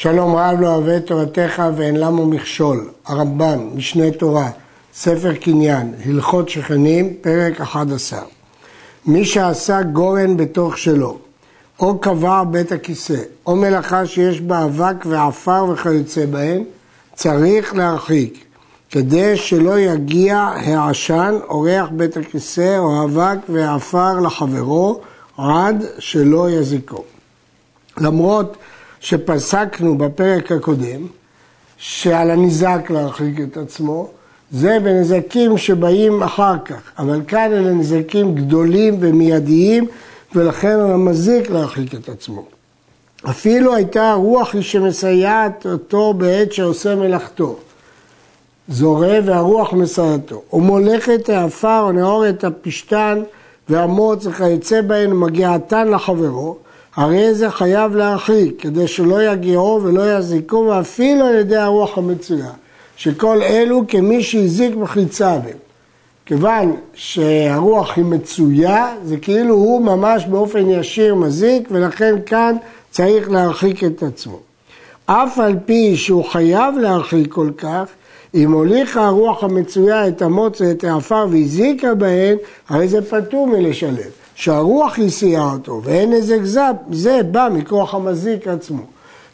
שלום רב לא אוהב תורתך ואין למו מכשול, הרמב"ן, משנה תורה, ספר קניין, הלכות שכנים, פרק 11. מי שעשה גורן בתוך שלו, או קבע בית הכיסא, או מלאכה שיש בה אבק ועפר וכיוצא בהם, צריך להרחיק, כדי שלא יגיע העשן או ריח בית הכיסא או אבק ועפר לחברו, עד שלא יזיקו. למרות שפסקנו בפרק הקודם, שעל הניזק להרחיק את עצמו, זה בנזקים שבאים אחר כך, אבל כאן אלה נזקים גדולים ומיידיים, ולכן על המזיק להרחיק את עצמו. אפילו הייתה הרוח היא שמסייעת אותו בעת שעושה מלאכתו. זורע והרוח מסייעתו. ומולכת העפר או נאור את הפשתן והמוץ וכיוצא בהן ומגיעתן לחברו, הרי זה חייב להרחיק, כדי שלא יגיעו ולא יזיקו, ואפילו על ידי הרוח המצויה, שכל אלו כמי שהזיק בחיצה בהם. כיוון שהרוח היא מצויה, זה כאילו הוא ממש באופן ישיר מזיק, ולכן כאן צריך להרחיק את עצמו. אף על פי שהוא חייב להרחיק כל כך, אם הוליכה הרוח המצויה את המוץ ואת העפר והזיקה בהן, הרי זה פטור מלשלם. שהרוח הסיעה אותו ואין נזק זה, זה בא מכוח המזיק עצמו.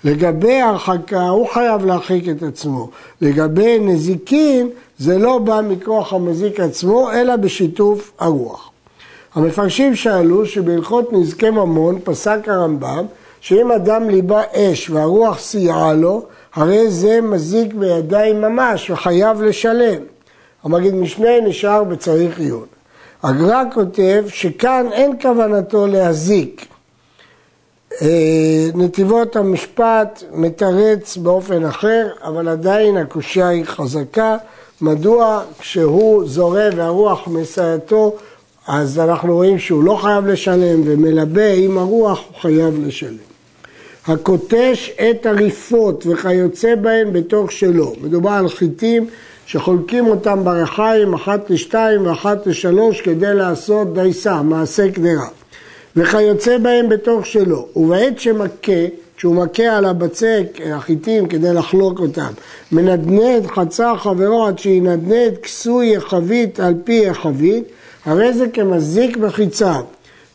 לגבי הרחקה הוא חייב להרחיק את עצמו. לגבי נזיקין זה לא בא מכוח המזיק עצמו אלא בשיתוף הרוח. המפרשים שאלו שבהלכות נזקי ממון פסק הרמב"ם שאם אדם ליבה אש והרוח סייעה לו הרי זה מזיק בידיים ממש וחייב לשלם. המגיד משנה נשאר בצריך עיון. הגר"א כותב שכאן אין כוונתו להזיק. אה, נתיבות המשפט מתרץ באופן אחר, אבל עדיין הקושייה היא חזקה. מדוע כשהוא זורע והרוח מסייעתו, אז אנחנו רואים שהוא לא חייב לשלם, ומלבה עם הרוח הוא חייב לשלם. הקוטש את הריפות וכיוצא בהן בתוך שלו. מדובר על חיטים שחולקים אותם ברחיים אחת לשתיים ואחת לשלוש כדי לעשות דייסה, מעשה קדרה. וכיוצא בהם בתוך שלו. ובעת שמכה, כשהוא מכה על הבצק, החיטים כדי לחלוק אותם, מנדנד חצר חברו עד שינדנד כסוי החבית על פי החבית, הרי זה כמזיק בחיציו,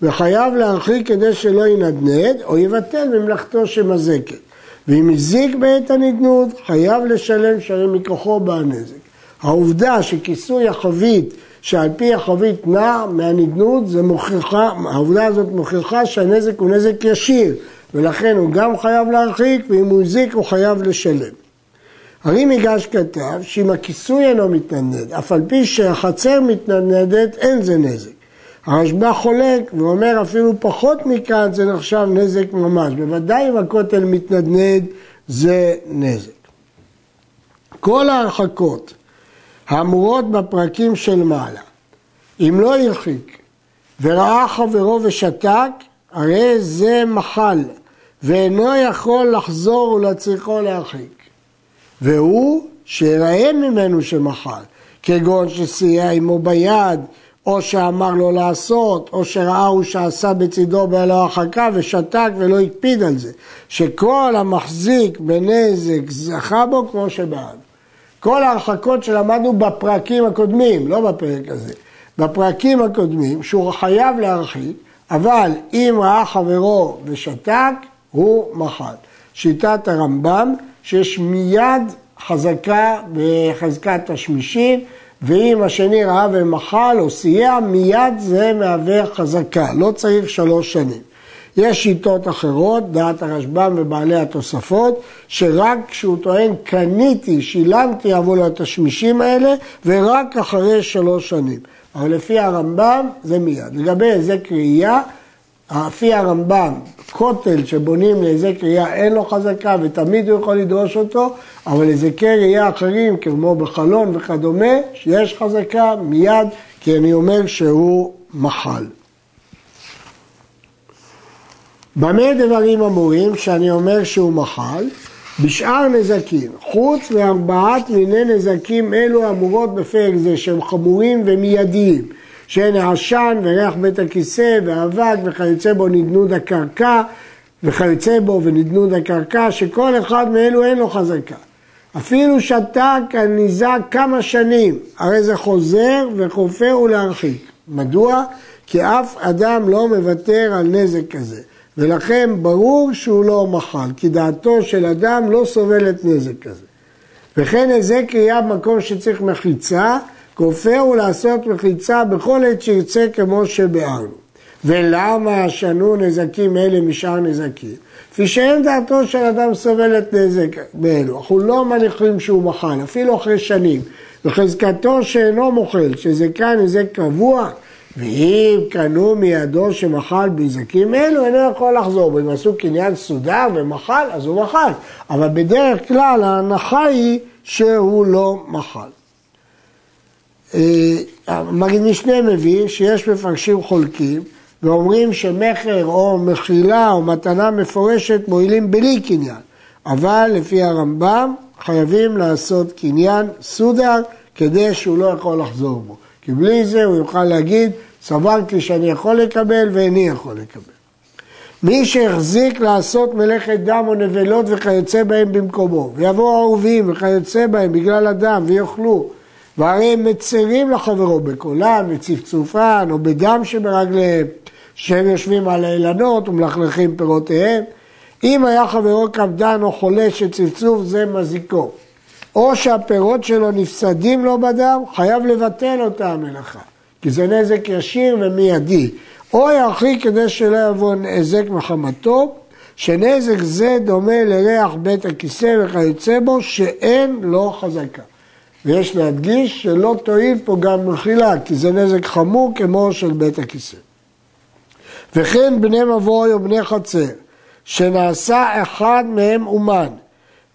וחייב להרחיק כדי שלא ינדנד, או יבטל ממלאכתו שמזקת. ואם הזיק בעת הנדנות, חייב לשלם שהרי מכוחו בא הנזק. העובדה שכיסוי החבית שעל פי החבית נע מהנדנות, זה מוכיחה, העובדה הזאת מוכיחה שהנזק הוא נזק ישיר, ולכן הוא גם חייב להרחיק, ואם הוא הזיק הוא חייב לשלם. הרי מיגש כתב שאם הכיסוי אינו מתנדנד, אף על פי שהחצר מתנדנדת, אין זה נזק. הרשב"א חולק ואומר אפילו פחות מכאן זה נחשב נזק ממש. בוודאי אם הכותל מתנדנד זה נזק. כל ההרחקות האמורות בפרקים של מעלה, אם לא הרחיק וראה חברו ושתק, הרי זה מחל, ואינו יכול לחזור ולצריכו להרחיק. והוא שיראה ממנו שמחל, כגון שסייע עמו ביד, או שאמר לו לעשות, או שראה הוא שעשה בצידו בלא הרחקה ושתק ולא הקפיד על זה. שכל המחזיק בנזק זכה בו כמו שבעד. כל ההרחקות שלמדנו בפרקים הקודמים, לא בפרק הזה, בפרקים הקודמים, שהוא חייב להרחיק, אבל אם ראה חברו ושתק, הוא מחל. שיטת הרמב"ם, שיש מיד חזקה בחזקת השמישים, ואם השני ראה ומחל או סייע, מיד זה מהווה חזקה, לא צריך שלוש שנים. יש שיטות אחרות, דעת הרשב"ם ובעלי התוספות, שרק כשהוא טוען קניתי, שילמתי עבור התשמישים האלה, ורק אחרי שלוש שנים. אבל לפי הרמב"ם זה מיד. לגבי היזק ראייה, לפי הרמב"ם, כותל שבונים להיזק ראייה אין לו חזקה ותמיד הוא יכול לדרוש אותו, אבל היזקי ראייה אחרים, כמו בחלון וכדומה, שיש חזקה מיד, כי אני אומר שהוא מחל. במה דברים אמורים שאני אומר שהוא מחל? בשאר נזקים, חוץ מארבעת מיני נזקים אלו אמורות בפרק זה שהם חמורים ומיידיים, שהן העשן וריח בית הכיסא ואבק וכיוצא בו נדנוד הקרקע וכיוצא בו ונדנוד הקרקע, שכל אחד מאלו אין לו חזקה. אפילו שתק הניזק כמה שנים, הרי זה חוזר וכופה ולהרחיק. מדוע? כי אף אדם לא מוותר על נזק כזה. ולכן ברור שהוא לא מחל, כי דעתו של אדם לא סובלת נזק כזה. וכן היזק קריאה במקום שצריך מחיצה, כופה הוא לעשות מחיצה בכל עת שירצה כמו שביארנו. ולמה שנו נזקים אלה משאר נזקים? כפי שאין דעתו של אדם סובלת נזק באלו. אנחנו לא מניחים שהוא מחל, אפילו אחרי שנים. וחזקתו שאינו מוחל, שזה כאן נזק קבוע, ואם קנו מידו שמחל בנזקים אלו, אינו יכול לחזור בו. אם עשו קניין סודר ומחל, אז הוא מחל. אבל בדרך כלל ההנחה היא שהוא לא מחל. אה, מגיד משנה מביא שיש מפרשים חולקים ואומרים שמכר או מחילה או מתנה מפורשת מועילים בלי קניין, אבל לפי הרמב"ם חייבים לעשות קניין סודר כדי שהוא לא יכול לחזור בו. כי בלי זה הוא יוכל להגיד, סברתי שאני יכול לקבל ואיני יכול לקבל. מי שהחזיק לעשות מלאכת דם או נבלות וכיוצא בהם במקומו, ויבואו אהובים וכיוצא בהם בגלל הדם ויאכלו, והרי הם מצרים לחברו בקולן וצפצופן או בדם שברגליהם, שהם יושבים על האילנות ומלכלכים פירותיהם. אם היה חברו קפדן או חולה שצפצוף זה מזיקו, או שהפירות שלו נפסדים לו בדם, חייב לבטל אותה המלאכה, כי זה נזק ישיר ומיידי. או ירחיק כדי שלא יבוא נזק מחמתו, שנזק זה דומה לריח בית הכיסא וכיוצא בו, שאין לו חזקה. ויש להדגיש שלא תועיל פה גם מחילה, כי זה נזק חמור כמו של בית הכיסא. וכן בני מבוי או בני חצר, שנעשה אחד מהם אומן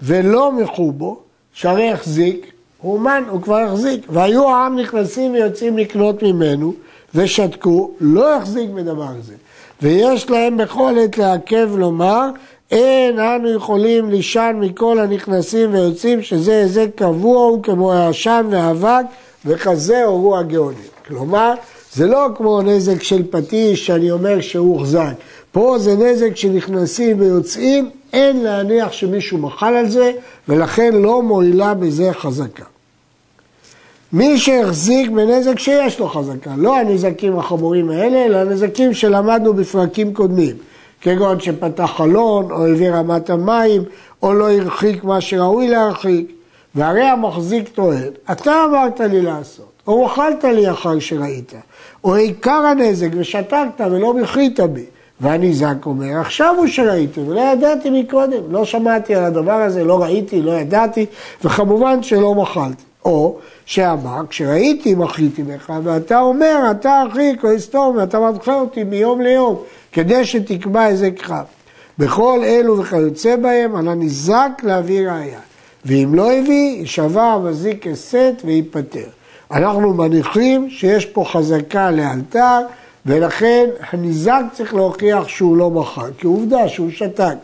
ולא מחו בו, שהרי החזיק, הוא אומן, הוא כבר החזיק, והיו העם נכנסים ויוצאים לקנות ממנו, ושתקו, לא החזיק בדבר הזה. ויש להם בכל עת לעכב לומר, אין אנו יכולים לישן מכל הנכנסים ויוצאים, שזה היזק קבוע הוא כמו העשן והאבק, וכזה הורו הגאונים. כלומר, זה לא כמו נזק של פטיש שאני אומר שהוא הוחזק. פה זה נזק שנכנסים ויוצאים, אין להניח שמישהו מחל על זה, ולכן לא מועילה בזה חזקה. מי שהחזיק בנזק שיש לו חזקה, לא הנזקים החמורים האלה, אלא הנזקים שלמדנו בפרקים קודמים, כגון שפתח חלון, או הביא רמת המים, או לא הרחיק מה שראוי להרחיק, והרי המחזיק טוען, אתה אמרת לי לעשות, או אכלת לי אחר שראית, או עיקר הנזק ושתקת ולא מחית בי. והניזק אומר, עכשיו הוא שראיתי, ולא ידעתי מקודם, לא שמעתי על הדבר הזה, לא ראיתי, לא ידעתי, וכמובן שלא מחלתי. או שאמר, כשראיתי מחיתי בך, ואתה אומר, אתה אחי, כהיסטור, ואתה מבחר אותי מיום ליום, כדי שתקבע איזה כרב. בכל אלו וכיוצא בהם, על הניזק להביא ראייה. ואם לא הביא, יישבע המזיק הסת וייפטר. אנחנו מניחים שיש פה חזקה לאלתר, ולכן הניזק צריך להוכיח שהוא לא מחל, כי עובדה שהוא שתק,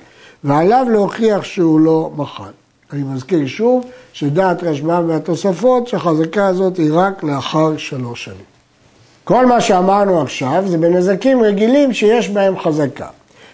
ועליו להוכיח שהוא לא מחל. אני מזכיר שוב שדעת רשב"ם והתוספות שהחזקה הזאת היא רק לאחר שלוש שנים. כל מה שאמרנו עכשיו זה בנזקים רגילים שיש בהם חזקה.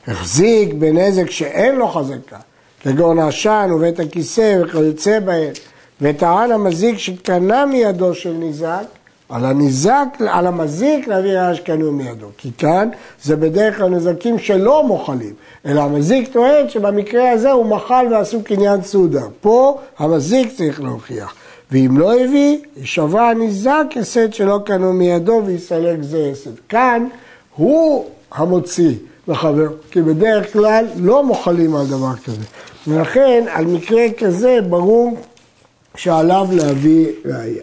החזיק בנזק שאין לו חזקה, כגון העשן ובית הכיסא וכיוצא בהם, וטען המזיק שקנה מידו של ניזק, על הניזק, על המזיק להביא ראיה שקנו מידו. כי כאן זה בדרך כלל נזקים שלא מוחלים, אלא המזיק טוען שבמקרה הזה הוא מחל ועשו קניין סעודה. פה המזיק צריך להוכיח. ואם לא הביא, יישבע הניזק הסד שלא קנו מידו ויסלק זה הסד. כאן הוא המוציא לחבר, כי בדרך כלל לא מוחלים על דבר כזה. ולכן על מקרה כזה ברור שעליו להביא ראייה.